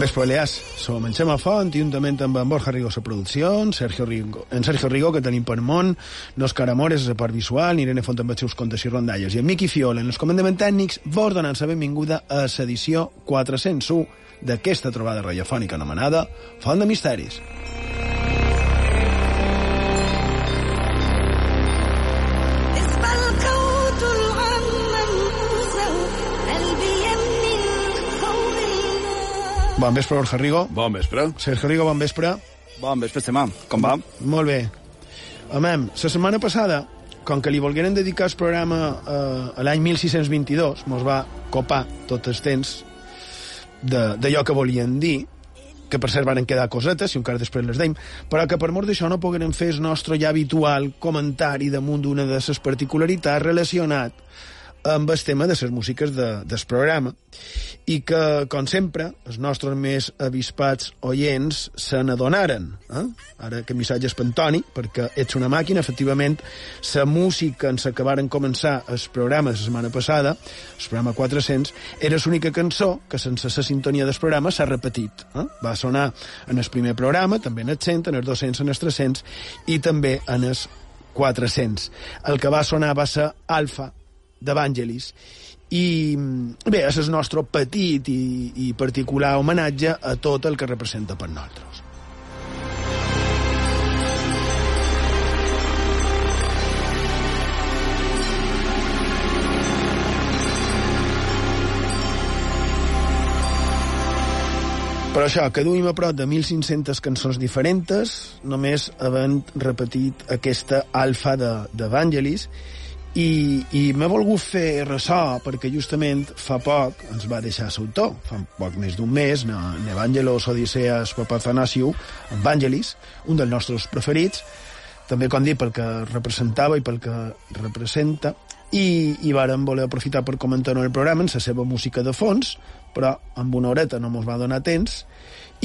Bon vespre, Balears. Som en Xema Font, juntament amb en Borja Rigo la producció, en Sergio Rigo, en Sergio Rigo, que tenim per món, Òscar Amores, la part visual, Irene Font amb els seus contes i rondalles, i en Miqui Fiol, en els comandaments tècnics, vos donant la benvinguda a l'edició 401 d'aquesta trobada radiofònica anomenada Font de Misteris. Bon vespre, Borja Rigo. Bon vespre. Sergio Rigo, bon vespre. Bon vespre, Xema. Com va? Molt bé. Amem, la setmana passada, com que li volgueren dedicar el programa eh, a l'any 1622, mos va copar tot el temps d'allò que volien dir, que per cert varen quedar cosetes, si encara després les deim, però que per mort d'això no pogueren fer el nostre ja habitual comentari damunt d'una de les particularitats relacionat amb el tema de les músiques de, del programa i que, com sempre, els nostres més avispats oients se n'adonaren. Eh? Ara que missatge per Antoni, perquè ets una màquina, efectivament, la música en la que varen començar el programa la setmana passada, el programa 400, era l'única cançó que sense la sintonia del programa s'ha repetit. Eh? Va sonar en el primer programa, també en el 100, en el 200, en el 300 i també en el 400. El que va sonar va ser Alfa, d'Evangelis. I bé, és el nostre petit i, i particular homenatge a tot el que representa per nosaltres. Però això, que duim a prop de 1.500 cançons diferents, només havent repetit aquesta alfa de- d'Evangelis, i, i m'he volgut fer ressò perquè justament fa poc ens va deixar l'autor, fa poc més d'un mes, en Evangelos Odiseas Papathanassiou, Evangelis, un dels nostres preferits, també, com dic, pel que representava i pel que representa, i, i vàrem voler aprofitar per comentar en el programa en la seva música de fons, però amb una horeta no mos va donar temps,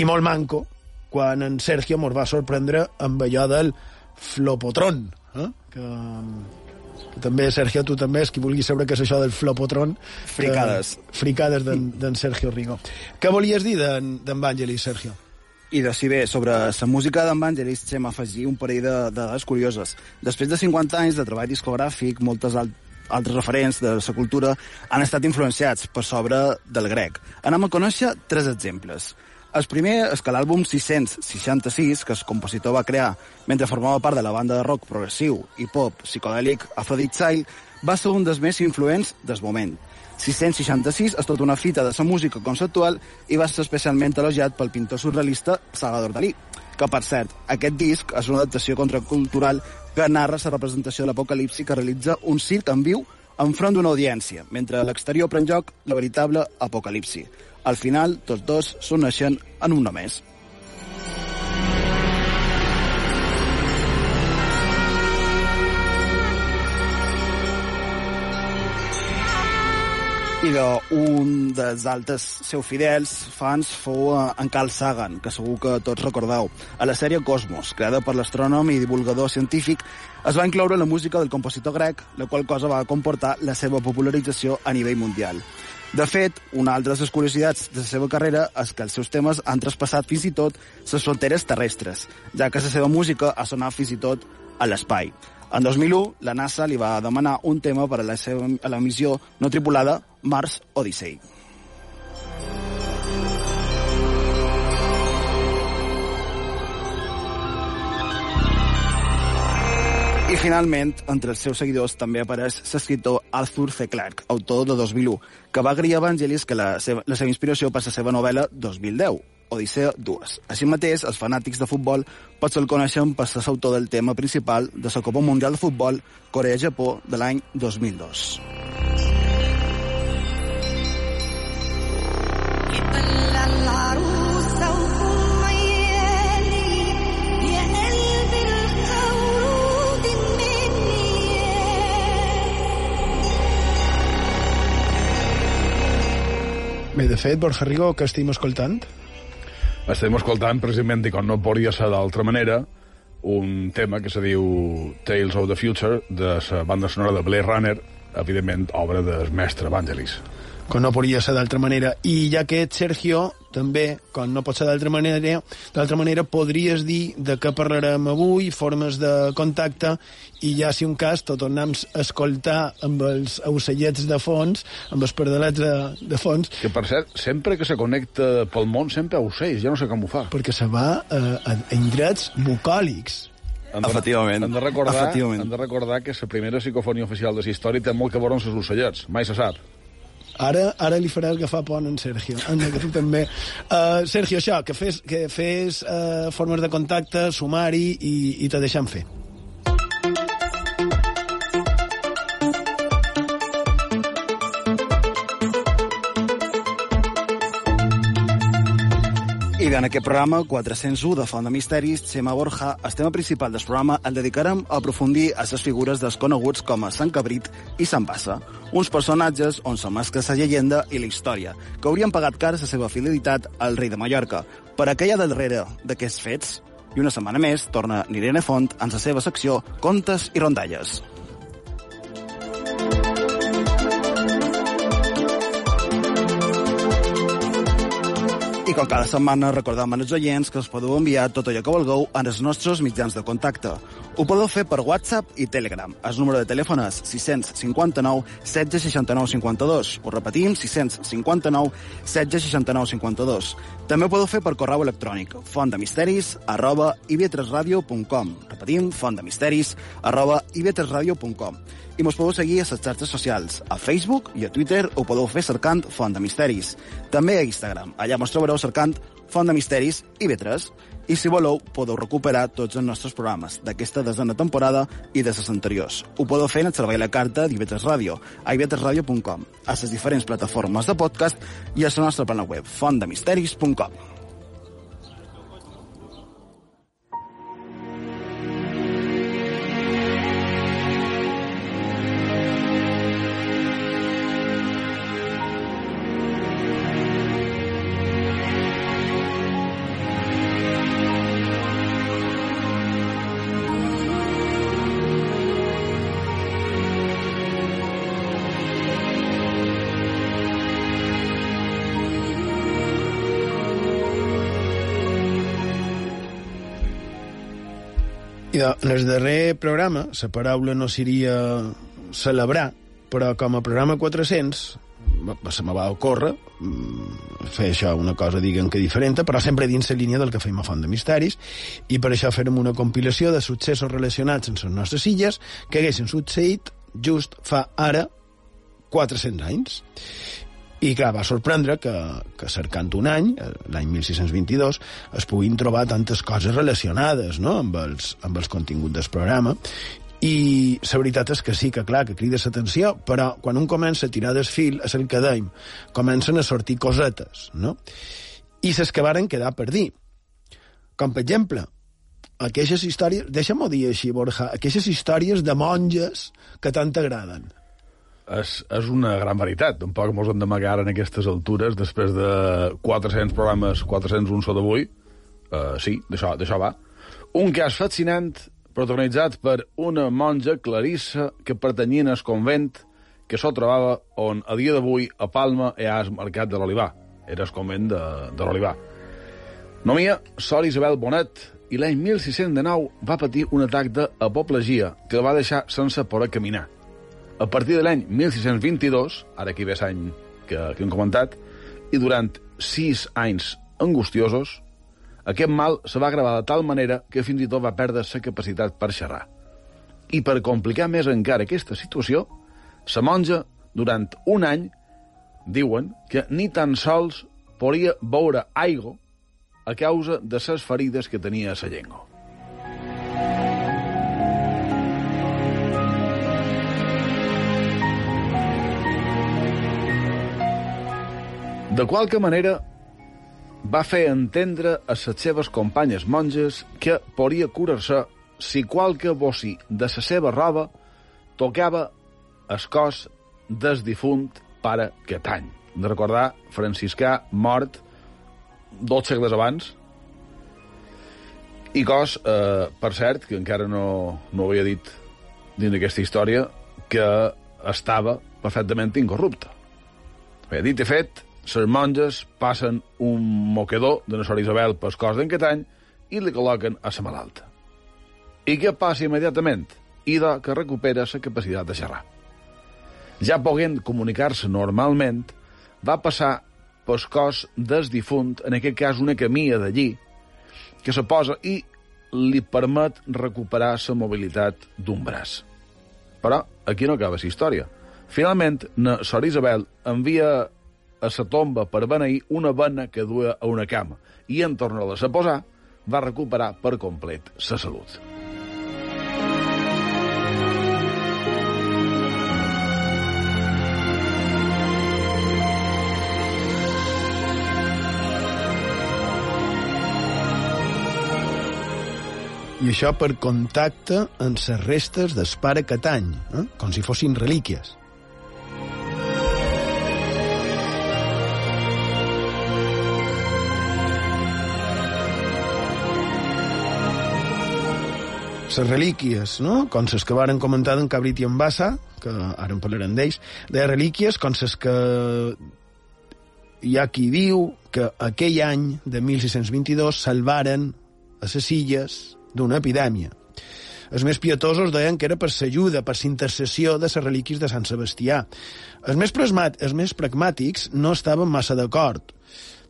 i molt manco quan en Sergio mos va sorprendre amb allò del flopotron, eh? que, que també, Sergio, tu també, és qui vulgui saber què és això del flopotron. Fricades. Que, fricades d'en Sergio Rigo. Què volies dir d'en Vangelis, Sergio? I de si bé, sobre la música d'en Vangelis, Xema, afegir un parell de, de dades curioses. Després de 50 anys de treball discogràfic, moltes al altres referents de la cultura han estat influenciats per sobre del grec. Anem a conèixer tres exemples. El primer és que l'àlbum 666, que el compositor va crear mentre formava part de la banda de rock progressiu i pop psicodèlic Aphrodite Child, va ser un dels més influents del moment. 666 és tota una fita de la música conceptual i va ser especialment elogiat pel pintor surrealista Salvador Dalí, que, per cert, aquest disc és una adaptació contracultural que narra la representació de l'apocalipsi que realitza un circ en viu enfront d'una audiència, mentre a l'exterior pren lloc la veritable apocalipsi. Al final, tots dos s'uneixen en un només. I un dels altres seus fidels fans fou eh, en Carl Sagan, que segur que tots recordeu. A la sèrie Cosmos, creada per l'astrònom i divulgador científic, es va incloure la música del compositor grec, la qual cosa va comportar la seva popularització a nivell mundial. De fet, una altra de les curiositats de la seva carrera és que els seus temes han traspassat fins i tot les fronteres terrestres, ja que la seva música ha sonat fins i tot a l'espai. En 2001, la NASA li va demanar un tema per a la, seva, a la missió no tripulada Mars Odyssey. I finalment, entre els seus seguidors també apareix l'escriptor Arthur C. Clarke, autor de 2001, que va agrair a Evangelis que la seva, la seva inspiració per la seva novel·la 2010, Odissea 2. Així mateix, els fanàtics de futbol potser el coneixen per ser l'autor del tema principal de la Copa Mundial de Futbol Corea-Japó de l'any 2002. Bé, de fet, Borja Rigo, que estem escoltant? Estem escoltant precisament, i com no podria ser d'altra manera, un tema que se diu Tales of the Future, de la banda sonora de Blade Runner, evidentment, obra del mestre Evangelis. Com no podria ser d'altra manera. I ja que ets, Sergio, també, com no pot ser d'altra manera, d'altra manera podries dir de què parlarem avui, formes de contacte, i ja, si un cas, tot tornem a escoltar amb els ocellets de fons, amb els pardalets de, de fons, Que, per cert, sempre que se connecta pel món, sempre a ocells, ja no sé com ho fa. perquè se va a, a, a indrets bucòlics. Hem de- Efectivament. Hem de, recordar, Efectivament. hem de recordar que la primera psicofonia oficial de la història té molt que veure amb els ocellets. Mai se sap. Ara, ara li faràs agafar pont en Sergio. Anda, que tu també. Uh, Sergio, això, que fes, que fes uh, formes de contacte, sumari i, i te deixem fer. I bé, en aquest programa 401 de Font de Misteris, Xema Borja, el tema principal del programa el dedicarem a aprofundir a les figures desconeguts com a Sant Cabrit i Sant Bassa, uns personatges on s'emmasca la llegenda i la història, que haurien pagat car la seva fidelitat al rei de Mallorca. Per aquella darrere d'aquests fets, i una setmana més, torna Nirene Font en la seva secció Contes i Rondalles. I com cada setmana recordam als oients que us podeu enviar tot allò que vulgueu en els nostres mitjans de contacte. Ho podeu fer per WhatsApp i Telegram. El número de telèfon és 659 16 69 52. Ho repetim, 659 16 69 52. També ho podeu fer per correu electrònic fontdemisteris arroba ib3radio.com. Repetim, fontdemisteris arroba ib3radio.com. I mos podeu seguir a les xarxes socials. A Facebook i a Twitter ho podeu fer cercant Font de Misteris. També a Instagram. Allà mos trobareu cercant Font de Misteris i B3. I si voleu, podeu recuperar tots els nostres programes d'aquesta desena temporada i de les anteriors. Ho podeu fer en el servei a la carta d'Ivetres Ràdio, a ivetresradio.com, a les diferents plataformes de podcast i a la nostra plana web, fontdemisteris.com. I de, en el darrer programa, la paraula no seria celebrar, però com a programa 400 me- se me va ocórrer mm, fer això una cosa, diguem que diferent, però sempre dins la línia del que fem a Font de Misteris, i per això farem una compilació de successos relacionats amb les nostres illes que haguessin succeït just fa ara 400 anys. I, clar, va sorprendre que, que cercant un any, eh, l'any 1622, es puguin trobar tantes coses relacionades no? amb, els, amb els continguts del programa. I la veritat és que sí, que clar, que crida l'atenció, però quan un comença a tirar del fil, és el que dèiem, comencen a sortir cosetes, no? I ses que varen quedar per dir. Com, per exemple, aquelles històries, deixa'm-ho dir així, Borja, aquelles històries de monges que tant t'agraden. És, és una gran veritat. Tampoc mos hem d'amagar en aquestes altures després de 400 programes, 401 so d'avui. Uh, sí, d'això va. Un cas fascinant protagonitzat per una monja clarissa que pertanyia al convent que s'ho trobava on a dia d'avui a Palma hi ha el mercat de l'Olivar. Era el convent de, de l'Olivar. Nomia Sol Isabel Bonet i l'any 1609 va patir un atac d'apoplegia que el va deixar sense poder caminar. A partir de l'any 1622, ara aquí ve l'any que, que hem comentat, i durant sis anys angustiosos, aquest mal se va gravar de tal manera que fins i tot va perdre la capacitat per xerrar. I per complicar més encara aquesta situació, la monja, durant un any, diuen que ni tan sols podia beure aigua a causa de les ferides que tenia a la llengua. De qualque manera, va fer entendre a les seves companyes monges que podia curar-se si qualque bossi de la seva roba tocava el cos del difunt pare Catany. De recordar, franciscà mort dos segles abans, i cos, eh, per cert, que encara no, no ho havia dit dins d'aquesta història, que estava perfectament incorrupte. Bé, dit i fet, les monges passen un moquedor de la Sor Isabel pel cos d'en i li col·loquen a la malalta. I què passa immediatament? Ida que recupera la capacitat de xerrar. Ja poguent comunicar-se normalment, va passar pel cos del difunt, en aquest cas una camilla d'allí, que se posa i li permet recuperar la mobilitat d'un braç. Però aquí no acaba la història. Finalment, na Sor Isabel envia a la tomba per beneir una vena que duia a una cama i en tornar-la a posar va recuperar per complet la salut. I això per contacte amb les restes del pare Catany, eh? com si fossin relíquies. Les relíquies, no? com les que varen comentar en Cabrit i en Bassa, que ara en parlarem d'ells, de relíquies com les que hi ha qui diu que aquell any de 1622 salvaren a les illes d'una epidèmia. Els més pietosos deien que era per l'ajuda, per l'intercessió de les relíquies de Sant Sebastià. Els més, pragmat, els més pragmàtics no estaven massa d'acord.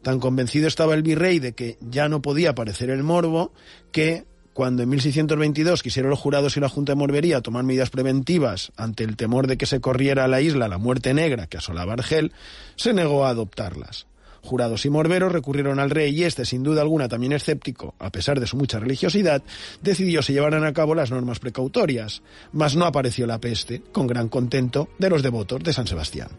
Tan convencido estaba el virrey de que ya no podía aparecer el morbo que cuando en 1622 quisieron los jurados y la Junta de Morbería tomar medidas preventivas ante el temor de que se corriera a la isla la muerte negra que asolaba Argel, se negó a adoptarlas. Jurados y morberos recurrieron al rey y este, sin duda alguna también escéptico, a pesar de su mucha religiosidad, decidió se llevaran a cabo las normas precautorias, mas no apareció la peste, con gran contento de los devotos de San Sebastián.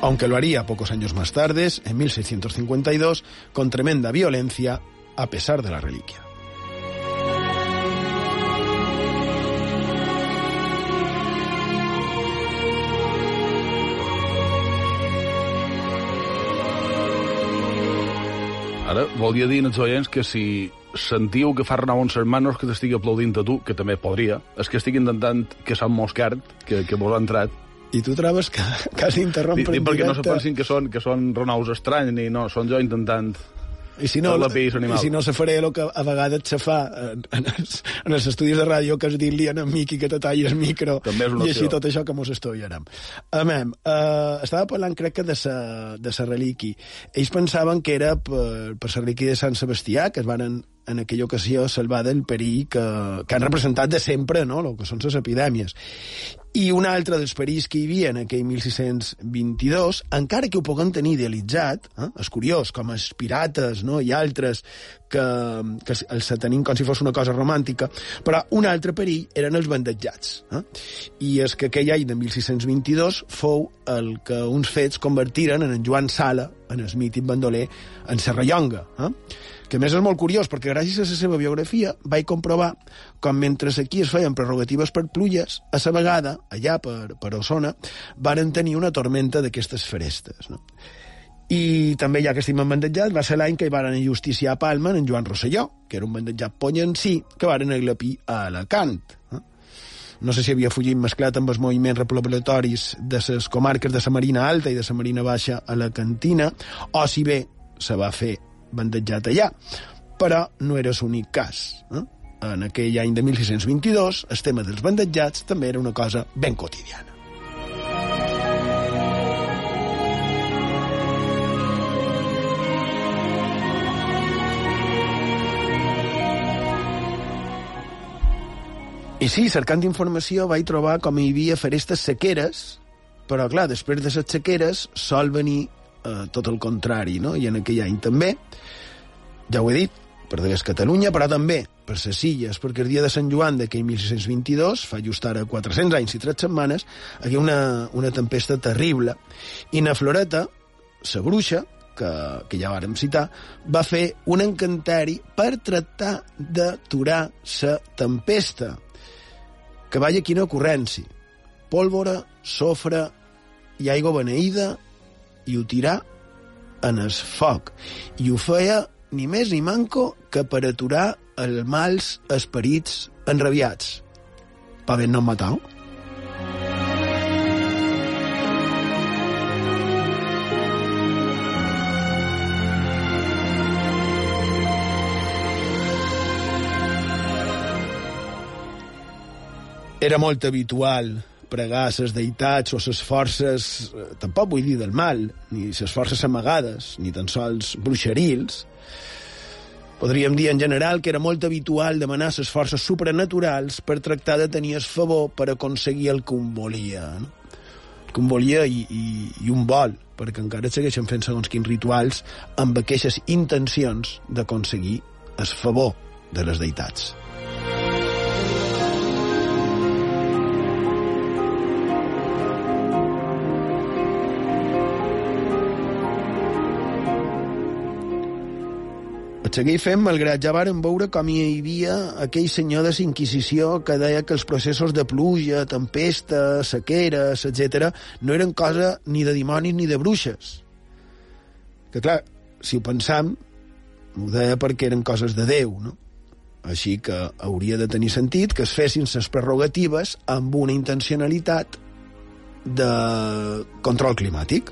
Aunque lo haría pocos años más tarde, en 1652, con tremenda violencia, a pesar de la reliquia. Ara, volia dir als oients que si sentiu que fa renou uns hermanos que t'estigui aplaudint a tu, que també podria, és que estic intentant que Sant Moscart, que, que vos ha entrat, i tu trobes que quasi interrompen Dic, perquè no se directe. pensin que són, que són renaus estranys, ni no, són jo intentant... I si no, la animal. i si no se faré el que a vegades se fa en, en, els, en els estudis de ràdio, que és dir-li a en Miqui que te talli el micro També és una i així tot això que mos estudiarem. Amem, eh, estava parlant crec que de sa, de sa relíqui. Ells pensaven que era per, per la relíquia de Sant Sebastià, que es van en, aquella ocasió salvar del perill que, que han representat de sempre, no?, el que són les epidèmies. I un altre dels perills que hi havia en aquell 1622, encara que ho puguen tenir idealitzat, eh? és curiós, com els pirates no? i altres que, que els tenim com si fos una cosa romàntica, però un altre perill eren els bandejats. Eh? I és que aquell any de 1622 fou el que uns fets convertiren en en Joan Sala, en el mític bandoler, en Serrallonga. Eh? Que més és molt curiós, perquè gràcies a la seva biografia vaig comprovar com mentre aquí es feien prerrogatives per plulles, a la vegada, allà per, per Osona, varen tenir una tormenta d'aquestes ferestes. No? I també, ja que estem en bandejat, va ser l'any que hi varen justiciar a Palma en Joan Rosselló, que era un bandejat ponyansí, que varen aglapir a Alacant. Eh? No sé si havia fugit mesclat amb els moviments repoblatoris de les comarques de la Marina Alta i de la Marina Baixa a la Cantina, o si bé se va fer bandejat allà. Però no era l'únic cas. Eh? En aquell any de 1622, el tema dels bandejats també era una cosa ben quotidiana. I sí, cercant informació vaig trobar com hi havia ferestes sequeres, però clar, després de les sequeres sol venir eh, tot el contrari, no? I en aquell any també, ja ho he dit, per de Catalunya, però també per les illes, perquè el dia de Sant Joan d'aquell 1622, fa just ara 400 anys i 3 setmanes, hi havia una, una tempesta terrible, i na Floreta, la bruixa, que, que ja vàrem citar, va fer un encanteri per tractar d'aturar la tempesta. Que vaya quina ocurrència. Pólvora, sofre i aigua beneïda i ho tirà en el foc. I ho feia ni més ni manco que per aturar els mals esperits enrabiats. Pa ben no matau. Era molt habitual pregar a les deïtats o les forces, eh, tampoc vull dir del mal, ni les forces amagades, ni tan sols bruixerils. Podríem dir en general que era molt habitual demanar les forces supranaturals per tractar de tenir el favor per aconseguir el que un volia. No? El que un volia i, i, i un vol, perquè encara segueixen fent segons quins rituals amb aquestes intencions d'aconseguir el favor de les deïtats. Seguir fent, malgrat ja varen veure com hi havia aquell senyor de Inquisició que deia que els processos de pluja, tempesta, sequeres, etc no eren cosa ni de dimonis ni de bruixes. Que clar, si ho pensam, ho deia perquè eren coses de Déu, no? Així que hauria de tenir sentit que es fessin les prerrogatives amb una intencionalitat de control climàtic.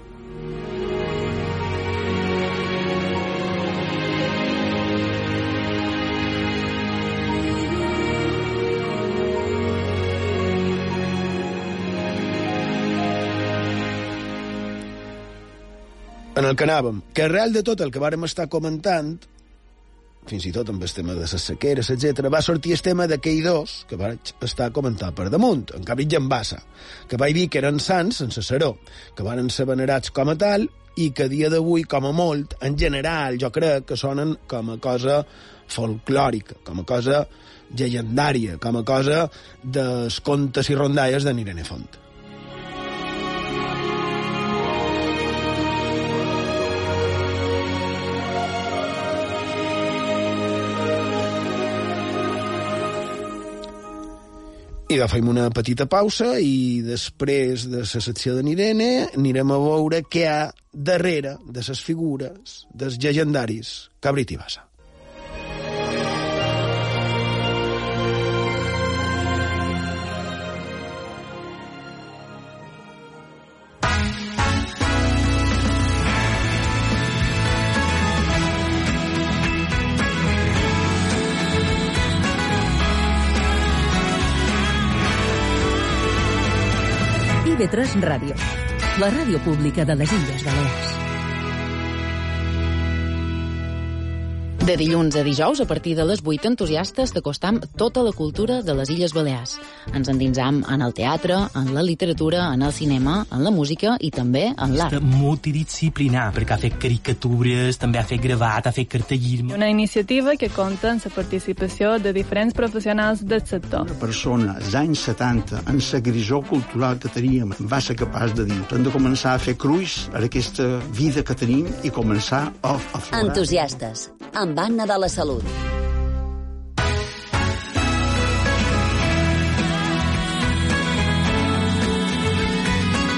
En el que anàvem, que arrel de tot el que vàrem estar comentant, fins i tot amb el tema de les sequeres, etc, va sortir el tema d'aquell dos que vaig estar comentant per damunt, en Cabrit i en Bassa, que vaig dir que eren sants sense seró, que van ser venerats com a tal i que a dia d'avui, com a molt, en general, jo crec que sonen com a cosa folclòrica, com a cosa llegendària, com a cosa dels contes i rondalles de Irene Font. I agafem una petita pausa i després de la secció de Nirene anirem a veure què hi ha darrere de les figures dels llegendaris Cabrit i Bassa. IB3 Ràdio, la ràdio pública de les Illes Balears. De dilluns a dijous, a partir de les 8, entusiastes t'acostam tota la cultura de les Illes Balears. Ens endinsam en el teatre, en la literatura, en el cinema, en la música i també en l'art. multidisciplinar, perquè ha fet caricatures, també ha fet gravat, ha fet cartellisme. Una iniciativa que compta amb la participació de diferents professionals del sector. Una persona als anys 70, en la grisó cultural que teníem, va ser capaç de dir hem de començar a fer cruix per aquesta vida que tenim i començar a aflorar. Entusiastes, amb Anna de la Salut.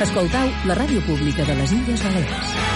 Escoltau la ràdio pública de les Illes Balears.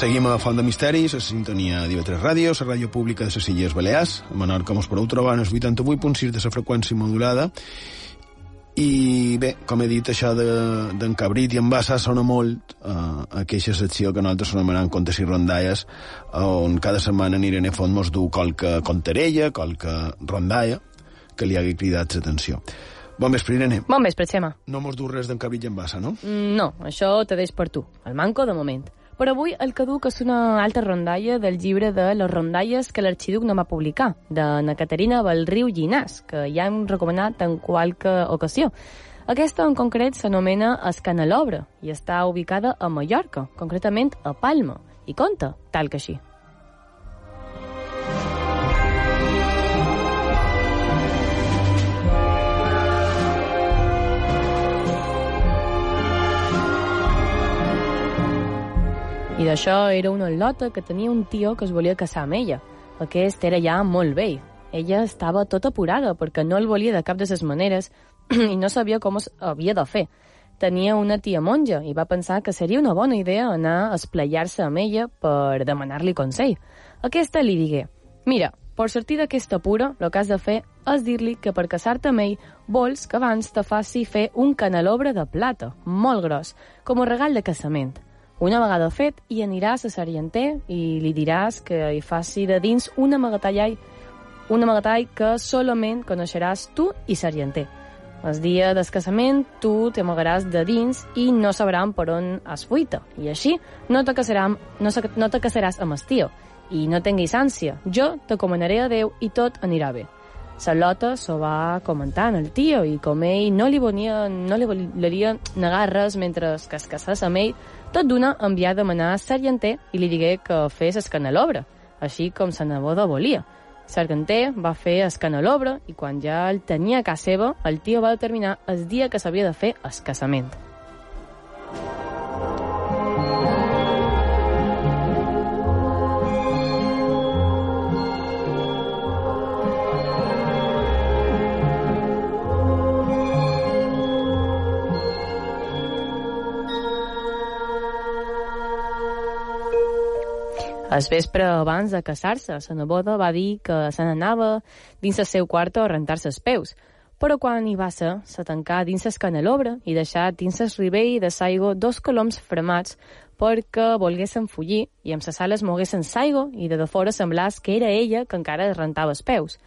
Seguim a Font de Misteris, a sintonia d'IV3 Ràdio, la ràdio pública de les Illes Balears. A Menorca mos podeu trobar en el 88.6 de la freqüència modulada. I bé, com he dit, això d'en de, Cabrit i en Bassa sona molt uh, aquesta secció que nosaltres anomenem Contes i Rondalles, on cada setmana en Irene Font mos du qualque contarella, qualque rondalla, que li hagi cridat l'atenció. Bon vespre, Irene. Bon vespre, Xema. No mos du res d'en Cabrit i en Bassa, no? Mm, No, això te deix per tu. El manco, de moment. Però avui el que duc és una altra rondalla del llibre de les rondalles que l'arxiduc no va publicar, de na Caterina Balriu Llinàs, que ja hem recomanat en qualque ocasió. Aquesta en concret s'anomena Escanelobre i està ubicada a Mallorca, concretament a Palma, i conta tal que així. I d'això era una lota que tenia un tio que es volia casar amb ella. Aquest era ja molt vell. Ella estava tota apurada perquè no el volia de cap de les maneres i no sabia com es havia de fer. Tenia una tia monja i va pensar que seria una bona idea anar a esplayar-se amb ella per demanar-li consell. Aquesta li digué, mira, per sortir d'aquesta pura, el que has de fer és dir-li que per casar-te amb ell vols que abans te faci fer un canelobre de plata, molt gros, com a regal de casament. Una vegada fet, hi aniràs a Sarienter i li diràs que hi faci de dins un amagatall, un amagatall que solament coneixeràs tu i Sarienter. El dia del casament tu t'amagaràs de dins i no sabran per on has fuita. I així no te, casaràs, no, no te casaràs amb el tio. I no tinguis ànsia. Jo te comanaré a Déu i tot anirà bé. La Lota s'ho va comentant al tio i com ell no li volia, no li volia negar res mentre que es casés amb ell, tot d'una envià a demanar a Sargenter i li digué que fes el canelobre, així com sa neboda volia. Sargenter va fer el canelobre i quan ja el tenia a casa seva, el tio va determinar el dia que s'havia de fer el casament. El vespre abans de casar-se, la neboda va dir que se n'anava dins el seu quarto a rentar-se els peus, però quan hi va ser, se tancà dins el canelobre i deixà dins el ribell de saigo dos coloms fremats perquè volguessin fugir i amb ses ales moguessin saigo i de de fora semblàs que era ella que encara es rentava els peus.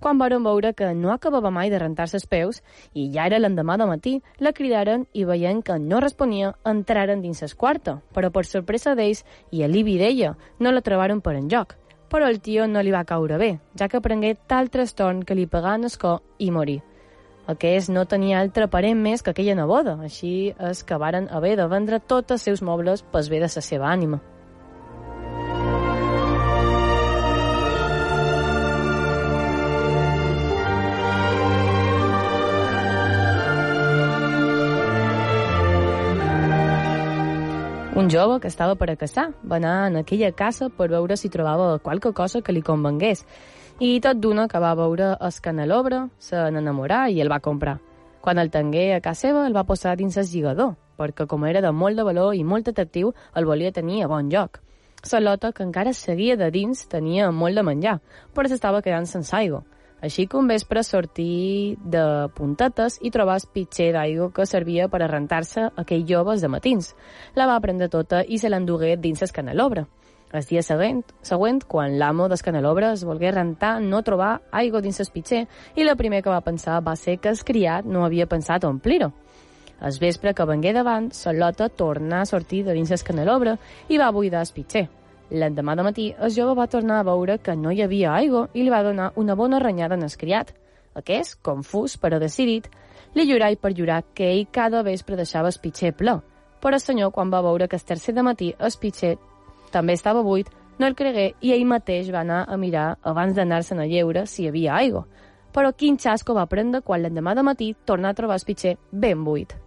Quan varen veure que no acabava mai de rentar-se els peus i ja era l'endemà de matí, la cridaren i veient que no responia, entraren dins el quarto, però per sorpresa d'ells i alivi d'ella, no la trobaren per enlloc. Però el tio no li va caure bé, ja que prengué tal trastorn que li pegà en escó i morí. Aquest no tenia altre parent més que aquella neboda, així és que varen haver de vendre tots els seus mobles pel bé de la seva ànima. Un jove que estava per a casar va anar en aquella casa per veure si trobava qualque cosa que li convengués. I tot d'una que va veure el canelobre, se n'enamorà i el va comprar. Quan el tingué a casa seva, el va posar dins el lligador, perquè com era de molt de valor i molt atractiu, el volia tenir a bon lloc. La lota, que encara seguia de dins, tenia molt de menjar, però s'estava quedant sense aigua. Així que un vespre sortí de puntetes i trobà el pitxer d'aigua que servia per a rentar-se aquell joves de matins. La va prendre tota i se l'endugué dins el canelobre. El dia següent, següent quan l'amo del canelobre es volgué rentar, no trobar aigua dins el pitxer i la primer que va pensar va ser que el criat no havia pensat omplir-ho. El vespre que vengué davant, la lota tornà a sortir de dins el canelobre i va buidar el pitxer. L'endemà de matí, el jove va tornar a veure que no hi havia aigua i li va donar una bona renyada en el criat. Aquest, confús però decidit, li llorà i perllorà que ell cada vespre deixava el pitxer ple. Però el senyor, quan va veure que el tercer de matí el pitxer també estava buit, no el cregué i ell mateix va anar a mirar abans d'anar-se'n a lleure si hi havia aigua. Però quin xasco va prendre quan l'endemà de matí tornà a trobar el pitxer ben buit.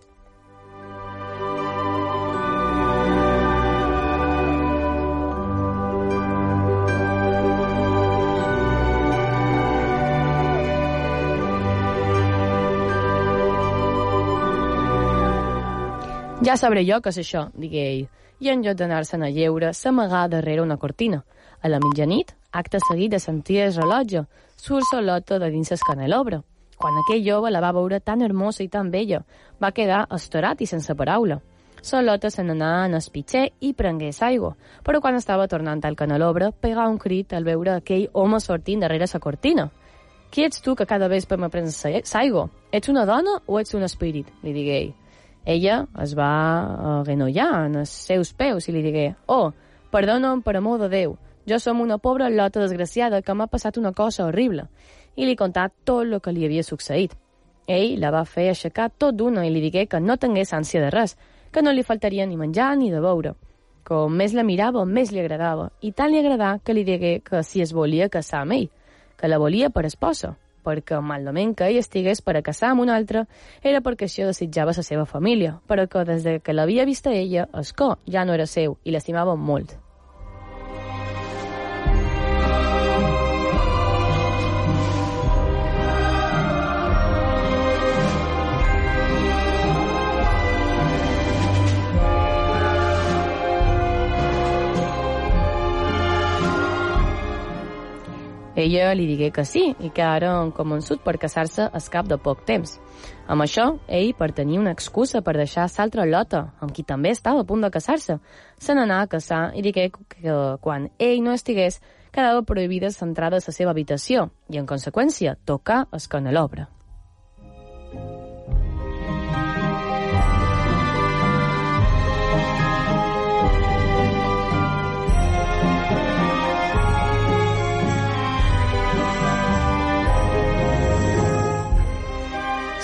Ja sabré jo què és això, digué ell, i en lloc d'anar-se'n a lleure, s'amagà darrere una cortina. A la mitjanit, acte seguit de sentir el rellotge, surt Solota de dins el canelobre. Quan aquell jove la va veure tan hermosa i tan bella, va quedar estorat i sense paraula. Solota se n'anà en el pitxer i prengué aigua, però quan estava tornant al canelobre, pegà un crit al veure aquell home sortint darrere sa cortina. Qui ets tu que cada vespre me prens aigua? Ets una dona o ets un espírit? li digué ell. Ella es va agenollar en els seus peus i li digué «Oh, perdona'm per amor de Déu, jo som una pobra lota desgraciada que m'ha passat una cosa horrible» i li contà tot el que li havia succeït. Ell la va fer aixecar tot d'una i li digué que no tingués ànsia de res, que no li faltaria ni menjar ni de beure. Com més la mirava, més li agradava, i tant li agradà que li digué que si es volia casar amb ell, que la volia per esposa, perquè que ell estigués per a casar amb un altre era perquè això desitjava la seva família, però que des de que l'havia vista ella, Escó ja no era seu i l'estimava molt. Ella li digué que sí i que ara han convençut per casar-se al cap de poc temps. Amb això, ell, per tenir una excusa per deixar l'altra Lota, amb qui també estava a punt de casar-se, se n'anà a casar i digué que quan ell no estigués, quedava prohibida l'entrada a la seva habitació i, en conseqüència, tocar el canelobre.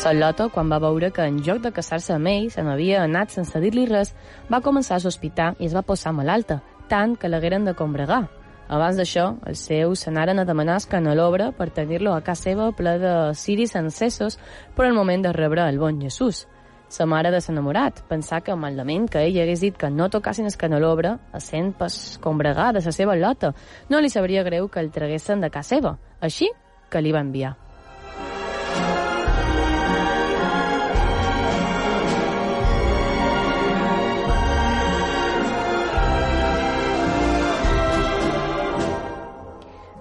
Salota, quan va veure que en lloc de casar-se amb ell se n'havia anat sense dir-li res, va començar a sospitar i es va posar malalta, tant que l'hagueren de combregar. Abans d'això, els seus s'anaren a demanar el canelobre per tenir-lo a casa seva ple de ciris encesos per al moment de rebre el bon Jesús. Sa mare de s'enamorat pensar que malament que ell hagués dit que no tocassin el canelobre, essent pas combregar de la seva lota, no li sabria greu que el traguessin de casa seva, així que li va enviar.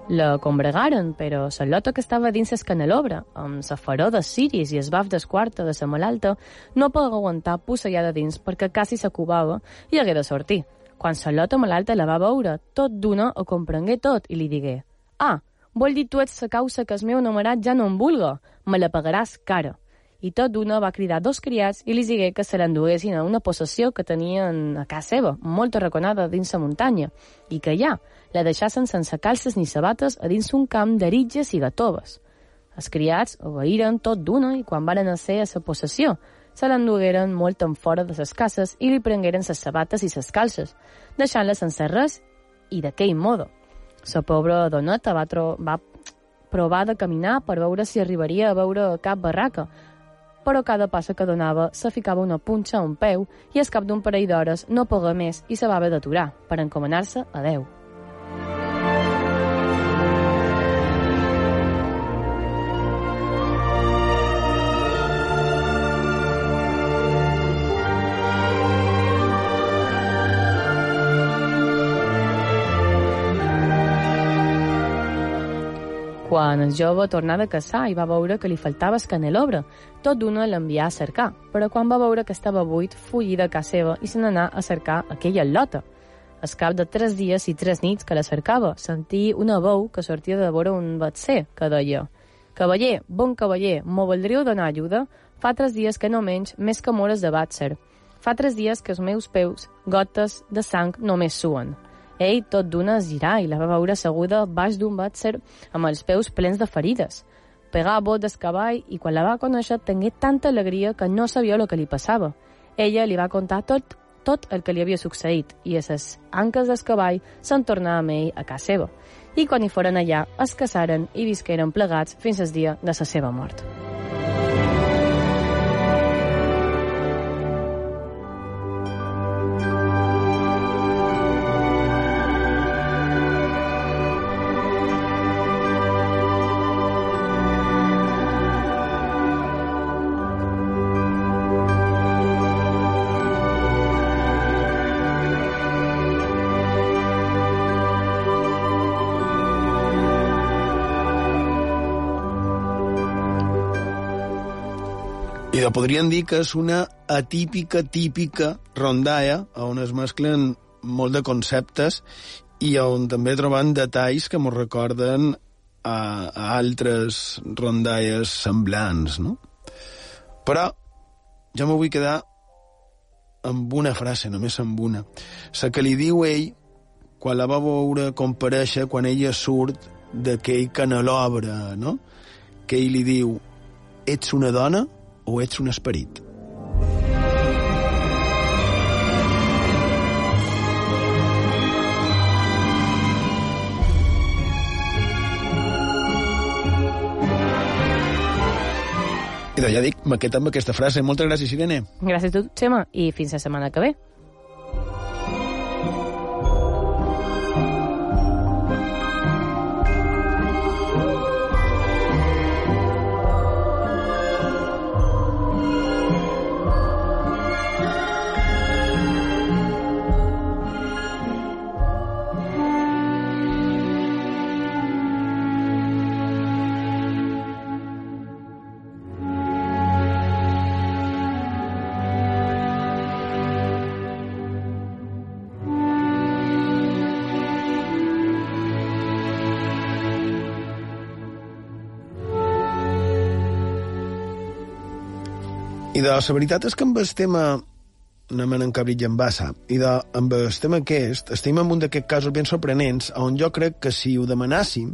La combregaren, però la lota que estava dins el canelobre, amb la faró de ciris i el baf d'esquarta de la malalta, no podia aguantar pussellada dins perquè quasi s'acubava i hagué de sortir. Quan la lota malalta la va veure, tot d'una ho comprengué tot i li digué «Ah, vol dir tu ets la causa que el meu enamorat ja no em vulga, me la pagaràs cara». I tot d'una va cridar dos criats i li digué que se l'enduguessin a una possessió que tenien a casa seva, molt arraconada dins la muntanya, i que ja, la deixassen sense calces ni sabates a dins un camp d'aritges i gatoves. Els criats obeïren tot d'una i quan varen a ser a sa possessió, se l'endugueren molt en fora de ses cases i li prengueren ses sabates i ses calces, deixant-la sense res i d'aquell modo. La pobra doneta va, va provar de caminar per veure si arribaria a veure cap barraca, però cada passa que donava se ficava una punxa a un peu i al cap d'un parell d'hores no pogué més i se va haver d'aturar per encomanar-se a Déu. Quan el jove tornà de caçar i va veure que li faltava el canelobre, tot d'una l'envià a cercar, però quan va veure que estava buit, fugí de casa seva i se n'anà a cercar aquella lota. Al cap de tres dies i tres nits que la cercava, sentí una veu que sortia de vora un batser, que deia «Cavaller, bon cavaller, m'ho voldríeu donar ajuda? Fa tres dies que no menys més que mores de batser. Fa tres dies que els meus peus, gotes de sang, només suen». Ell, tot d'una, es girà i la va veure asseguda baix d'un bàtser amb els peus plens de ferides. Pegà a bot del cavall i quan la va conèixer tingué tanta alegria que no sabia el que li passava. Ella li va contar tot, tot el que li havia succeït i a les anques del cavall se'n tornà amb ell a casa seva. I quan hi foren allà, es casaren i visqueren plegats fins al dia de la seva mort. De podríem dir que és una atípica, típica rondalla on es mesclen molt de conceptes i on també trobem detalls que ens recorden a, a altres rondalles semblants, no? Però jo me vull quedar amb una frase, només amb una. La que li diu ell quan la va veure compareixer, quan ella surt d'aquell canelobre, no? Que ell li diu, ets una dona o ets un esperit? Idò, ja dic, me quedo amb aquesta frase. Moltes gràcies, Irene. Gràcies a tu, Xema, i fins la setmana que ve. De la veritat és que amb el tema anem en encabrit i en bassa. I de, amb el tema aquest, estem en un d'aquests casos ben sorprenents, on jo crec que si ho demanàssim,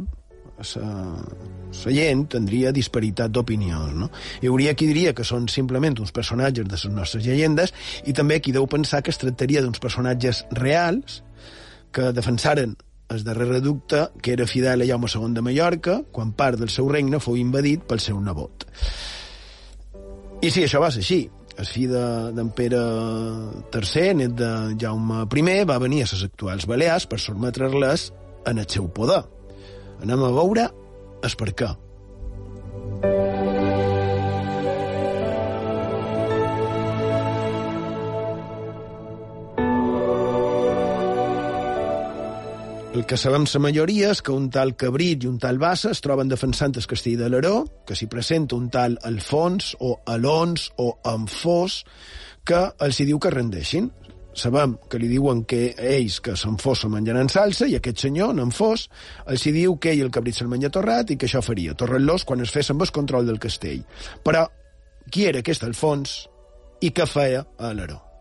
la gent tindria disparitat d'opinions, no? Hi hauria qui diria que són simplement uns personatges de les nostres llegendes i també qui deu pensar que es tractaria d'uns personatges reals que defensaren el darrer reducte que era fidel a Jaume II de Mallorca quan part del seu regne fou invadit pel seu nebot. I sí, això va ser així. El fill d'en de, Pere III, net de Jaume I, va venir a les actuals Balears per sotmetre-les en el seu poder. Anem a veure el per què. El que sabem la majoria és que un tal Cabrit i un tal Bassa es troben defensant el castell de l'Aró, que s'hi presenta un tal Alfons o Alons o Amfós, que els hi diu que rendeixin. Sabem que li diuen que ells que s'enfós se menjaran salsa i aquest senyor, en Amfós, els hi diu que ell el cabrit se'l menja torrat i que això faria, torrant-los quan es fes amb el control del castell. Però qui era aquest Alfons i què feia a l'Aró?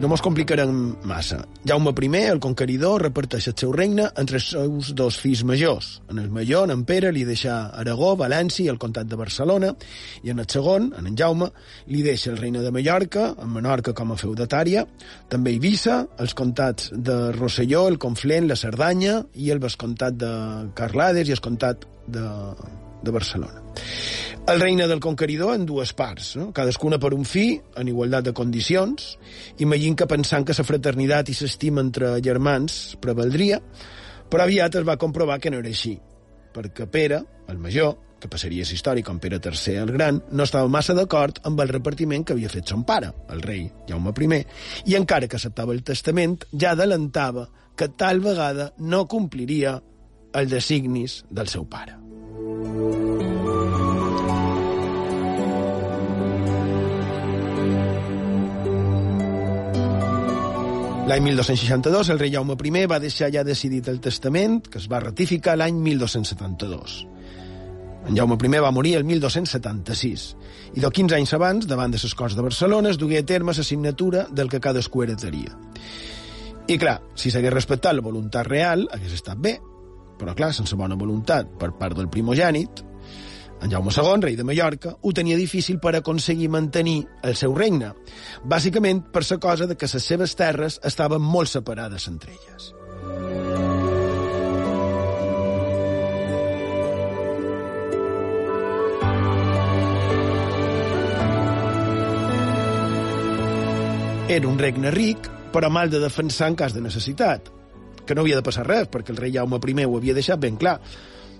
No mos complicarem massa. Jaume I, el conqueridor, reparteix el seu regne entre els seus dos fills majors. En el major, en Pere, li deixa Aragó, València i el comtat de Barcelona, i en el segon, en en Jaume, li deixa el regne de Mallorca, en Menorca com a feudatària, també Eivissa, els comtats de Rosselló, el Conflent, la Cerdanya i el vescomtat de Carlades i el comtat de, de Barcelona. El regne del conqueridor en dues parts, no? cadascuna per un fi, en igualtat de condicions. Imagina que pensant que la fraternitat i l'estima entre germans prevaldria, però aviat es va comprovar que no era així, perquè Pere, el major, que passaria a història com Pere III el Gran, no estava massa d'acord amb el repartiment que havia fet son pare, el rei Jaume I, i encara que acceptava el testament, ja adelantava que tal vegada no compliria els designis del seu pare. L'any 1262 el rei Jaume I va deixar ja decidit el testament, que es va ratificar l'any 1272. En Jaume I va morir el 1276, i de 15 anys abans, davant de les Corts de Barcelona, es dugué a terme la signatura del que cadascú heretaria. I clar, si s'hagués respectat la voluntat real, hagués estat bé, però clar, sense bona voluntat per part del primogènit, en Jaume II, rei de Mallorca, ho tenia difícil per aconseguir mantenir el seu regne, bàsicament per la cosa de que les seves terres estaven molt separades entre elles. Era un regne ric, però mal de defensar en cas de necessitat, que no havia de passar res, perquè el rei Jaume I ho havia deixat ben clar,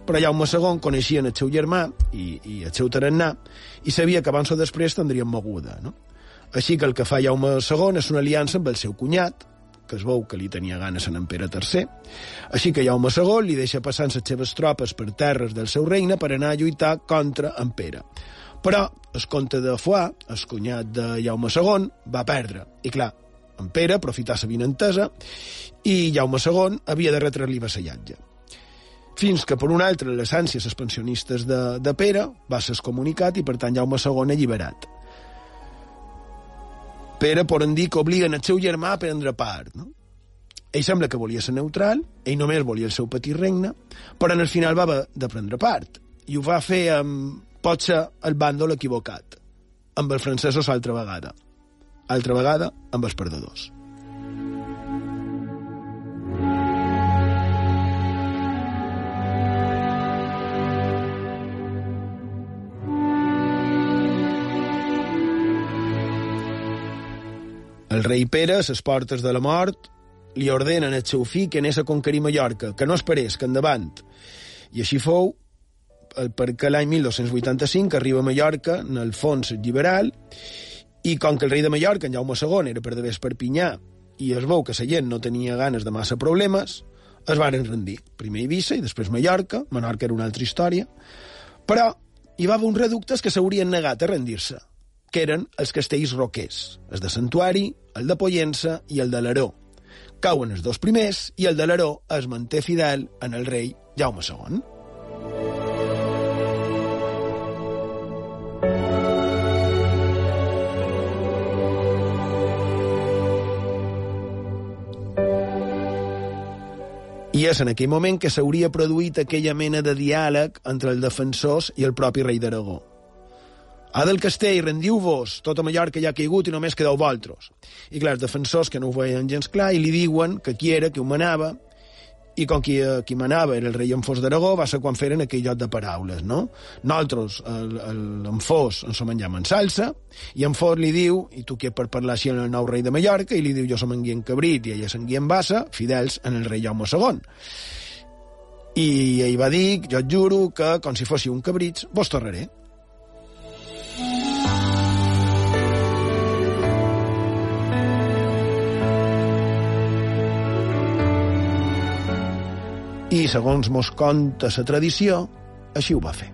però Jaume II coneixien el seu germà i, i el seu tarannà i sabia que abans o després tindrien moguda. No? Així que el que fa Jaume II és una aliança amb el seu cunyat, que es veu que li tenia ganes en Pere III. Així que Jaume II li deixa passar les seves tropes per terres del seu regne per anar a lluitar contra en Pere. Però el comte de Foix, el cunyat de Jaume II, va perdre. I clar, en Pere aprofità la vinentesa i Jaume II havia de retre-li vassallatge. Fins que, per un altre, les ànsies els pensionistes de, de Pere va ser comunicat i, per tant, Jaume II alliberat. Pere poden dir que obliguen el seu germà a prendre part, no? Ell sembla que volia ser neutral, ell només volia el seu petit regne, però en el final va de prendre part. I ho va fer amb, potser, el bàndol equivocat, amb els francesos altra vegada altra vegada amb els perdedors. El rei Pere, a les portes de la mort, li ordenen al seu fill que anés a conquerir Mallorca, que no esperés, que endavant. I així fou, eh, perquè l'any 1285 arriba a Mallorca en el fons liberal i com que el rei de Mallorca, en Jaume II, era per d'haver Perpinyà, i es veu que la gent no tenia ganes de massa problemes, es varen rendir. Primer Eivissa i després Mallorca, Menorca era una altra història, però hi va haver uns reductes que s'haurien negat a rendir-se, que eren els castells roquers, el de Santuari, el de Pollença i el de l'Aró. Cauen els dos primers i el de l'Aró es manté fidel en el rei Jaume II. I és en aquell moment que s'hauria produït aquella mena de diàleg entre els defensors i el propi rei d'Aragó. A del castell, rendiu-vos, tota Mallorca ja ha caigut i només quedeu vosaltres. I clar, els defensors que no ho veien gens clar i li diuen que qui era, que ho manava, i com qui, eh, qui manava era el rei Enfós d'Aragó, va ser quan feren aquell joc de paraules, no? Nosaltres, l'Enfós, ens som en salsa, i Enfós li diu, i tu qui per parlar així en el nou rei de Mallorca, i li diu, jo som en Guien Cabrit i ella és en Guien Bassa, fidels en el rei Jaume II. I ell va dir, jo et juro que, com si fossi un cabrits, vos tornaré. I, segons mos conta la tradició, així ho va fer.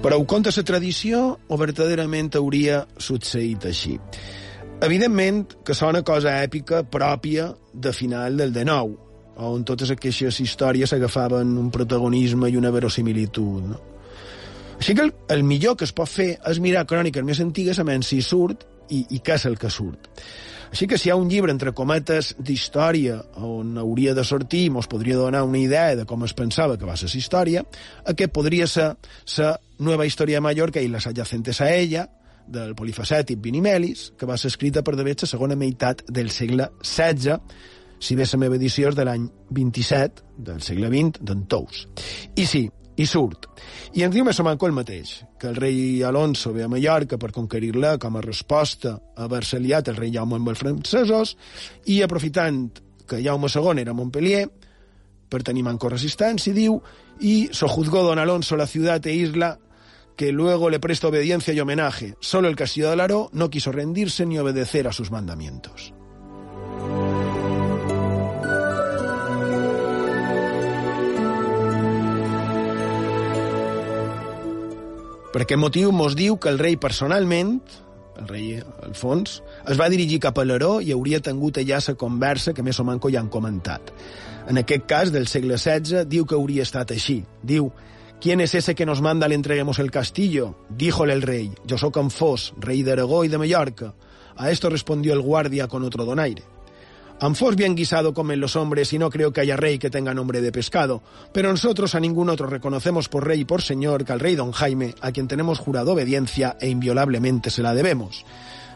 Però ho conta la tradició o verdaderament hauria succeït així? Evidentment que sona cosa èpica pròpia de final del XIX, on totes aquestes històries agafaven un protagonisme i una verosimilitud. No? Així que el, el millor que es pot fer és mirar cròniques més antigues a menys si surt i, i què és el que surt. Així que si hi ha un llibre, entre cometes, d'història on hauria de sortir i mos podria donar una idea de com es pensava que va ser la història, aquest podria ser la Nueva Història de Mallorca i les adjacentes a ella, del polifacètic Vinimelis, que va ser escrita per d'haver la segona meitat del segle XVI, si bé la meva edició és de l'any 27 del segle XX, d'en Tous. I sí, i surt. I ens diu més o manco el mateix, que el rei Alonso ve a Mallorca per conquerir-la com a resposta a haver-se liat el rei Jaume amb els francesos i aprofitant que Jaume II era a Montpellier, per tenir manco resistència, diu, y sojuzgó don Alonso la ciudad e isla que luego le presta obediencia y homenaje. Solo el castillo de Alaró no quiso rendirse ni obedecer a sus mandamientos. Per aquest motiu mos diu que el rei personalment, el rei Alfons, es va dirigir cap a l'Aró i hauria tingut allà la conversa que més o manco ja han comentat. En aquest cas, del segle XVI, diu que hauria estat així. Diu, ¿Quién es ese que nos manda le entreguemos el castillo? Díjole el rey, yo soy Anfós, rey de Aragó y de Mallorca. A esto respondió el guardia con otro donaire. Anfós bien guisado comen los hombres y no creo que haya rey que tenga nombre de pescado, pero nosotros a ningún otro reconocemos por rey y por señor que al rey don Jaime, a quien tenemos jurado obediencia e inviolablemente se la debemos.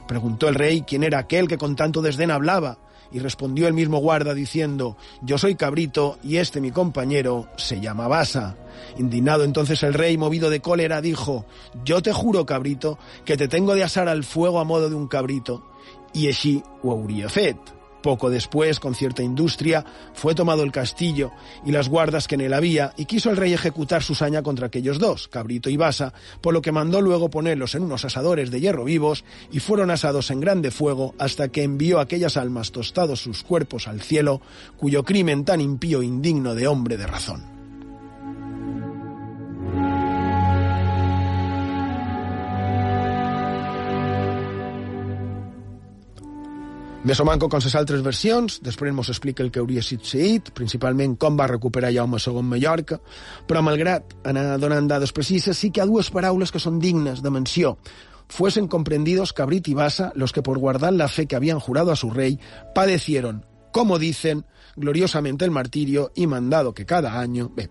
Preguntó el rey quién era aquel que con tanto desdén hablaba, y respondió el mismo guarda diciendo, yo soy cabrito y este mi compañero se llama Basa. Indignado entonces el rey, movido de cólera, dijo, yo te juro, cabrito, que te tengo de asar al fuego a modo de un cabrito. Y així ho hauria fet. Poco después, con cierta industria, fue tomado el castillo y las guardas que en él había, y quiso el rey ejecutar su saña contra aquellos dos, Cabrito y Basa, por lo que mandó luego ponerlos en unos asadores de hierro vivos, y fueron asados en grande fuego hasta que envió aquellas almas tostados sus cuerpos al cielo, cuyo crimen tan impío e indigno de hombre de razón. Més o manco com les altres versions, després mos explica el que hauria succeït, principalment com va recuperar Jaume II Mallorca, però malgrat anar donant dades precises, sí que hi ha dues paraules que són dignes de menció. Fuesen comprendidos Cabrit y Basa los que por guardar la fe que habían jurado a su rey, padecieron, como dicen, gloriosamente el martirio y mandado que cada año... Bé,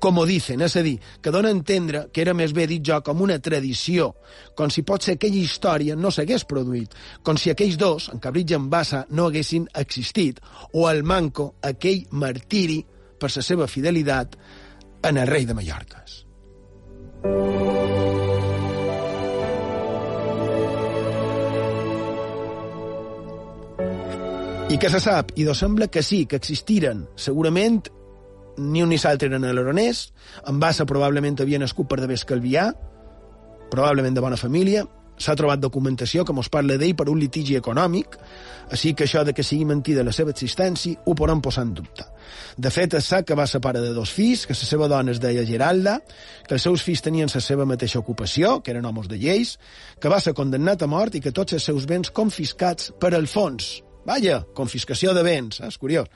com dicen, és a dir, que dona a entendre que era més bé dit jo com una tradició, com si pot ser aquella història no s'hagués produït, com si aquells dos, en Cabrit i en Bassa, no haguessin existit, o el manco, aquell martiri, per la seva fidelitat en el rei de Mallorques. I què se sap? I doncs sembla que sí, que existiren, segurament, ni un ni l'altre eren a l'Aronès, en Bassa probablement havia nascut per d'haver escalviar, probablement de bona família, s'ha trobat documentació que mos parla d'ell per un litigi econòmic, així que això de que sigui mentida la seva existència ho podem posar en dubte. De fet, es sap que va ser pare de dos fills, que la seva dona es deia Geralda, que els seus fills tenien la seva mateixa ocupació, que eren homes de lleis, que va ser condemnat a mort i que tots els seus béns confiscats per Alfons, Vaja, confiscació de béns, és curiós.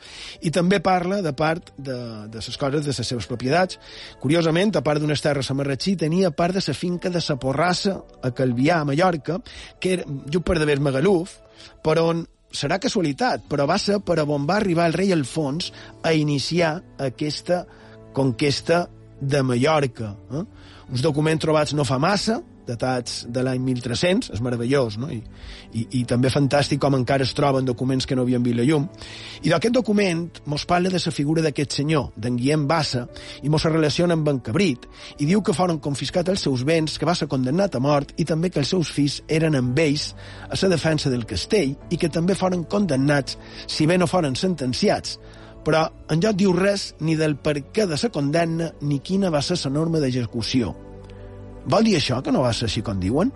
I també parla de part de, de les coses de les seves propietats. Curiosament, a part d'unes terres a Marratxí, tenia part de la finca de la Porrassa, a Calvià, a Mallorca, que era just per d'haver Magaluf, per on serà casualitat, però va ser per on va arribar el rei Alfons a iniciar aquesta conquesta de Mallorca. Eh? Uns documents trobats no fa massa, datats de l'any 1300, és meravellós, no? I, i, I també fantàstic com encara es troben documents que no havien vist la llum. I d'aquest document mos parla de la figura d'aquest senyor, d'en Guillem Bassa, i mos relaciona amb en Cabrit, i diu que foren confiscats els seus béns, que va ser condemnat a mort, i també que els seus fills eren amb ells a la defensa del castell, i que també foren condemnats, si bé no foren sentenciats, però en lloc diu res ni del per què de la condemna ni quina va ser la norma d'execució. Vol dir això, que no va ser així com diuen?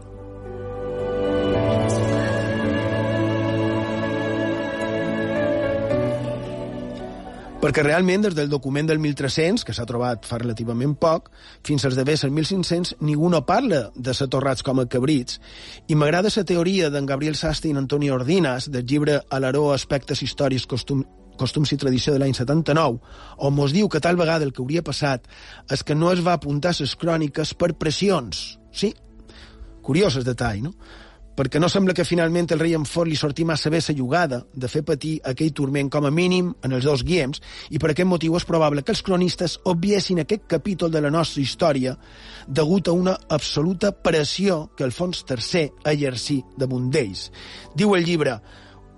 perquè realment des del document del 1300, que s'ha trobat fa relativament poc, fins als d'haver el 1500, ningú no parla de ser torrats com a cabrits, i m'agrada la teoria d'en Gabriel Sastre i Antoni Ordinas, del llibre Alaró Aspectes Històrics Costum, Costums i Tradició de l'any 79, on mos diu que tal vegada el que hauria passat és que no es va apuntar les cròniques per pressions. Sí, curiós el detall, no? perquè no sembla que finalment el rei en fort li sortí massa bé la jugada de fer patir aquell turment com a mínim en els dos guiems, i per aquest motiu és probable que els cronistes obviessin aquest capítol de la nostra història degut a una absoluta pressió que Alfons III exercí damunt d'ells. Diu el llibre,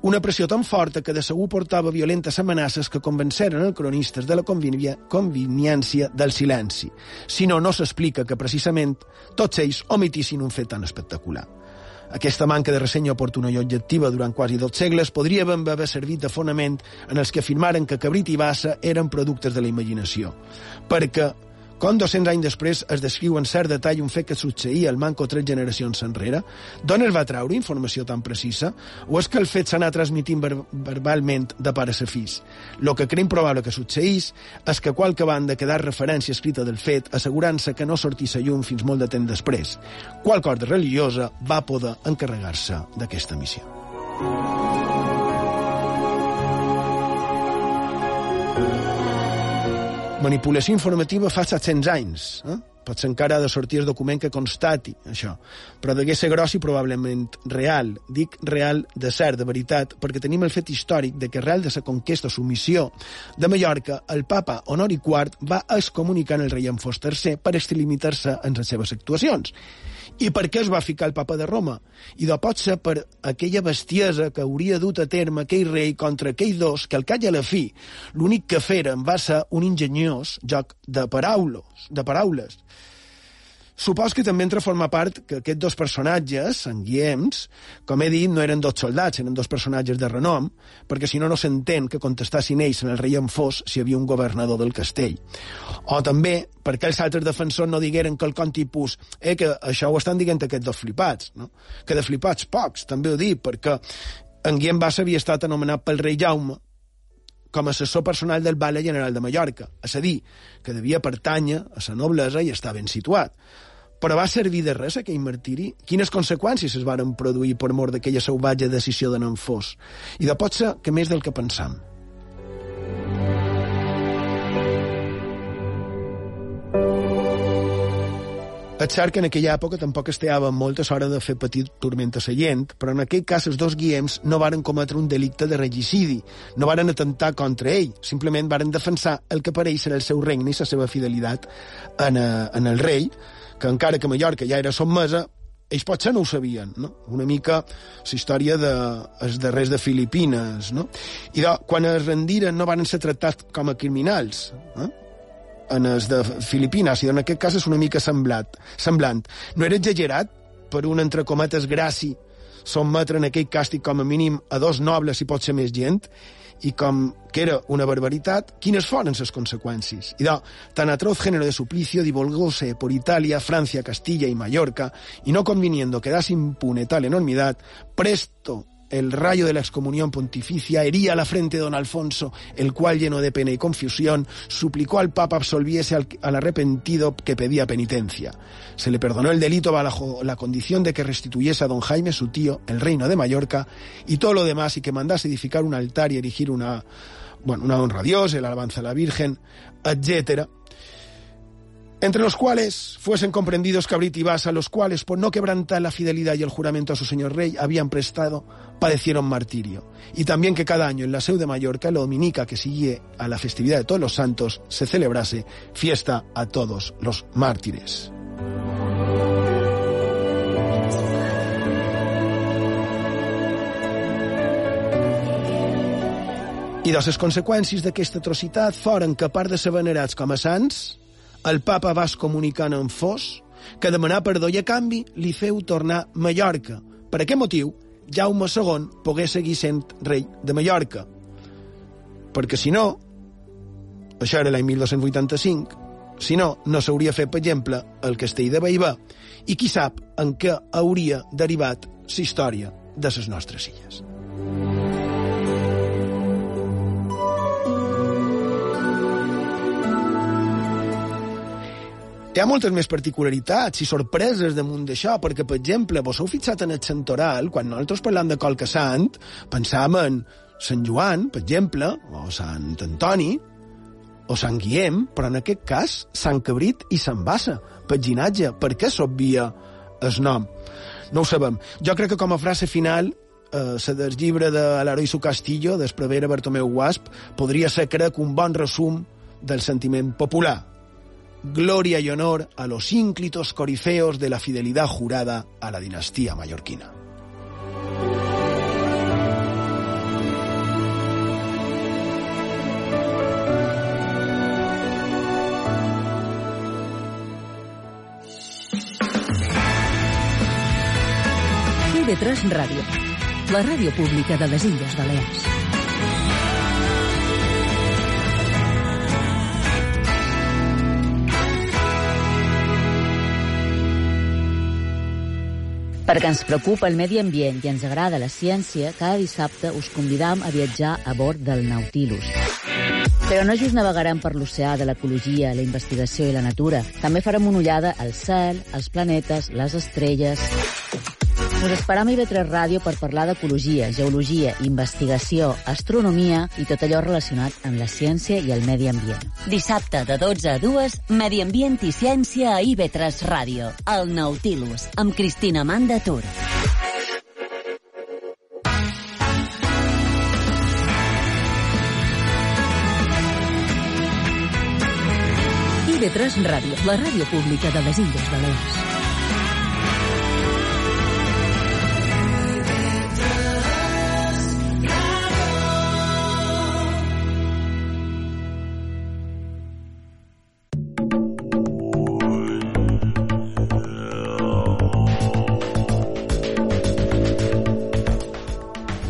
una pressió tan forta que de segur portava violentes amenaces que convenceren els cronistes de la conveniència del silenci. Si no, no s'explica que precisament tots ells omitissin un fet tan espectacular. Aquesta manca de ressenya oportuna i objectiva durant quasi dos segles podria haver servit de fonament en els que afirmaren que Cabrit i Bassa eren productes de la imaginació. Perquè com 200 anys després es descriu en cert detall un fet que succeïa al Manco tres generacions enrere? D'on es va treure informació tan precisa? O és que el fet anat transmitint ver verbalment de pares a fills? Lo que creiem probable que succeís és que qualque banda quedar referència escrita del fet assegurant-se que no sortís a llum fins molt de temps després. Qual corda religiosa va poder encarregar-se d'aquesta missió. Manipulació informativa fa 700 anys. Eh? Potser encara ha de sortir el document que constati això. Però degué ser gros i probablement real. Dic real de cert, de veritat, perquè tenim el fet històric de que arrel de la conquesta submissió de Mallorca, el papa Honori IV va excomunicar el rei Enfos III per extralimitar-se en les seves actuacions. I per què es va ficar el papa de Roma? I de pot ser per aquella bestiesa que hauria dut a terme aquell rei contra aquells dos que al cap i a la fi l'únic que feren va ser un ingeniós joc de paraules, de paraules Supos que també entra a formar part que aquests dos personatges, en Guiems, com he dit, no eren dos soldats, eren dos personatges de renom, perquè si no no s'entén que contestassin ells en el rei en fos si hi havia un governador del castell. O també perquè els altres defensors no digueren que el con tipus eh, que això ho estan dient aquests dos flipats, no? que de flipats pocs, també ho dic, perquè en Guillem Bassa havia estat anomenat pel rei Jaume com a assessor personal del Valle General de Mallorca, és a dir, que devia pertànyer a la noblesa i estar ben situat. Però va servir de res aquell martiri? Quines conseqüències es varen produir per mort d'aquella salvatge decisió de Nanfós? I de pot ser que més del que pensam. És cert que en aquella època tampoc esteava moltes hores de fer petit tormenta seient, però en aquell cas els dos guiems no varen cometre un delicte de regicidi, no varen atentar contra ell, simplement varen defensar el que per ell serà el seu regne i la seva fidelitat en, eh, en el rei, que encara que Mallorca ja era sotmesa, ells potser no ho sabien, no? Una mica la història de darrers de Filipines, no? I de, quan es rendiren no van ser tractats com a criminals, eh? En els de Filipines, i en aquest cas és una mica semblat, semblant. No era exagerat per un, entre cometes, graci sotmetre en aquell càstig com a mínim a dos nobles i pot ser més gent, i com que era una barbaritat, quines foren les conseqüències? I tan atroz género de suplicio divulgóse por Italia, Francia, Castilla y Mallorca, y no conviniendo quedase impune tal enormidad, presto el rayo de la excomunión pontificia hería la frente de don Alfonso, el cual, lleno de pena y confusión, suplicó al Papa absolviese al, arrepentido que pedía penitencia. Se le perdonó el delito bajo la condición de que restituyese a don Jaime, su tío, el reino de Mallorca y todo lo demás, y que mandase edificar un altar y erigir una, bueno, una honra a Dios, el alabanza a la Virgen, etcétera entre los cuales fuesen comprendidos Cabrit y Basa, los cuales, por no quebrantar la fidelidad y el juramento a su señor rey, habían prestado, padecieron martirio. Y también que cada año en la Seu de Mallorca, la dominica que sigue a la festividad de todos los santos, se celebrase fiesta a todos los mártires. I de les conseqüències d'aquesta atrocitat foren que, a de ser venerats com a el papa va comunicant en Fos que demanar perdó i a canvi li feu tornar Mallorca. Per aquest motiu, Jaume II pogués seguir sent rei de Mallorca. Perquè si no, això era l'any 1285, si no, no s'hauria fet, per exemple, el castell de Baibà, i qui sap en què hauria derivat la història de les nostres illes. Ha moltes més particularitats i sorpreses damunt d'això, perquè, per exemple, vos heu fixat en el santoral, quan nosaltres parlam de qualque sant, pensàvem en Sant Joan, per exemple, o Sant Antoni, o Sant Guillem, però en aquest cas Sant Cabrit i Sant Bassa, per ginatge. Per què s'obvia el nom? No ho sabem. Jo crec que com a frase final eh, del llibre de l'Aroiso Castillo, d'Esprevera Bartomeu Guasp, podria ser, crec, un bon resum del sentiment popular. Gloria y honor a los ínclitos corifeos de la fidelidad jurada a la dinastía mallorquina. TV3 Ràdio, la ràdio pública de les Illes Balears. Perquè ens preocupa el medi ambient i ens agrada la ciència, cada dissabte us convidam a viatjar a bord del Nautilus. Però no just navegarem per l'oceà de l'ecologia, la investigació i la natura. També farem una ullada al cel, als planetes, les estrelles... Us esperam a IB3 Ràdio per parlar d'ecologia, geologia, investigació, astronomia i tot allò relacionat amb la ciència i el medi ambient. Dissabte de 12 a 2, Medi Ambient i Ciència a IB3 Ràdio. El Nautilus, amb Cristina Manda Tur. IB3 Ràdio, la ràdio pública de les Illes Balears.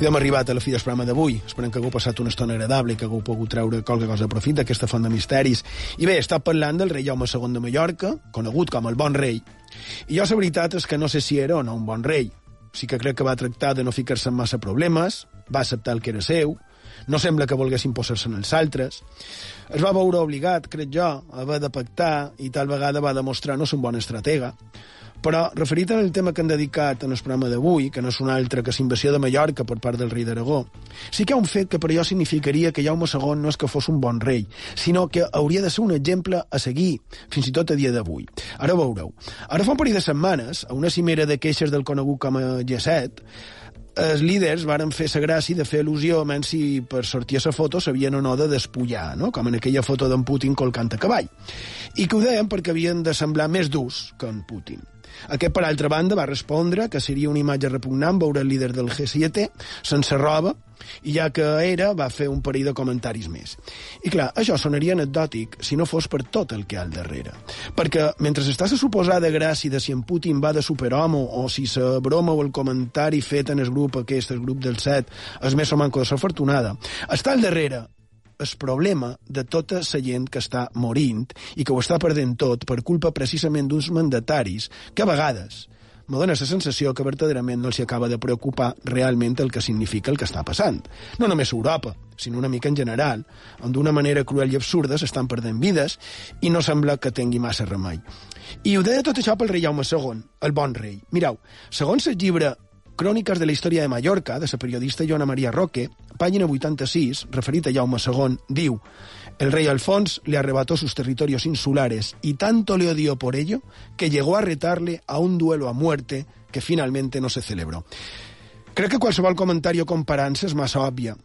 Hem arribat a la fi del programa d'avui. Esperem que hagueu passat una estona agradable i que hagueu pogut treure qualque cosa de profit d'aquesta font de misteris. I bé, estat parlant del rei Jaume II de Mallorca, conegut com el Bon Rei. I jo la veritat és que no sé si era o no un bon rei. Sí que crec que va tractar de no ficar-se en massa problemes, va acceptar el que era seu, no sembla que volgués imposar-se en els altres. Es va veure obligat, crec jo, a haver de pactar i tal vegada va demostrar no ser un bon estratega. Però, referit al tema que han dedicat en el programa d'avui, que no és un altre que l'invasió de Mallorca per part del rei d'Aragó, sí que hi ha un fet que per jo significaria que Jaume II no és que fos un bon rei, sinó que hauria de ser un exemple a seguir, fins i tot a dia d'avui. Ara veureu. Ara fa un parell de setmanes, a una cimera de queixes del conegut com a G7, els líders varen fer la gràcia de fer al·lusió a si per sortir a la foto s'havien o no de despullar, no? com en aquella foto d'en Putin colcant a cavall. I que ho deien perquè havien de semblar més durs que en Putin. Aquest, per altra banda, va respondre que seria una imatge repugnant veure el líder del G7 sense roba, i ja que era, va fer un parell de comentaris més. I clar, això sonaria anecdòtic si no fos per tot el que hi ha al darrere. Perquè mentre està la suposada gràcia de si en Putin va de superhomo o si la broma o el comentari fet en el grup aquest, el grup del set, és més o manco de l'afortunada, està al darrere el problema de tota la gent que està morint i que ho està perdent tot per culpa precisament d'uns mandataris que a vegades me dóna la sensació que verdaderament no els acaba de preocupar realment el que significa el que està passant. No només a Europa, sinó una mica en general, on d'una manera cruel i absurda s'estan perdent vides i no sembla que tingui massa remei. I ho deia tot això pel rei Jaume II, el bon rei. Mireu, segons el llibre Cròniques de la història de Mallorca, de la periodista Joana Maria Roque, pàgina 86, referit a Jaume II, diu El rey Alfons le arrebató sus territorios insulares y tanto le odió por ello que llegó a retarle a un duelo a muerte que finalmente no se celebró. Crec que qualsevol comentari o comparança és massa òbvia,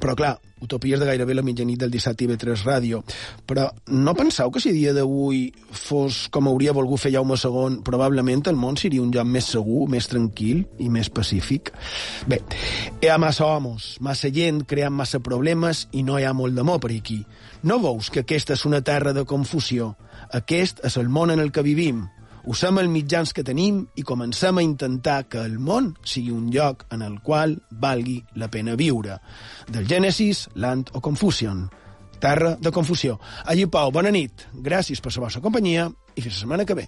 però clar, utopies de gairebé la mitjanit del dissabte IB3 Ràdio. Però no penseu que si dia d'avui fos com hauria volgut fer Jaume II, probablement el món seria un lloc més segur, més tranquil i més pacífic? Bé, hi ha massa homes, massa gent creant massa problemes i no hi ha molt d'amor per aquí. No veus que aquesta és una terra de confusió? Aquest és el món en el que vivim, usem els mitjans que tenim i comencem a intentar que el món sigui un lloc en el qual valgui la pena viure. Del Gènesis, Land o Confucian. Terra de confusió. Allí, Pau, bona nit. Gràcies per la vostra companyia i fins la setmana que ve.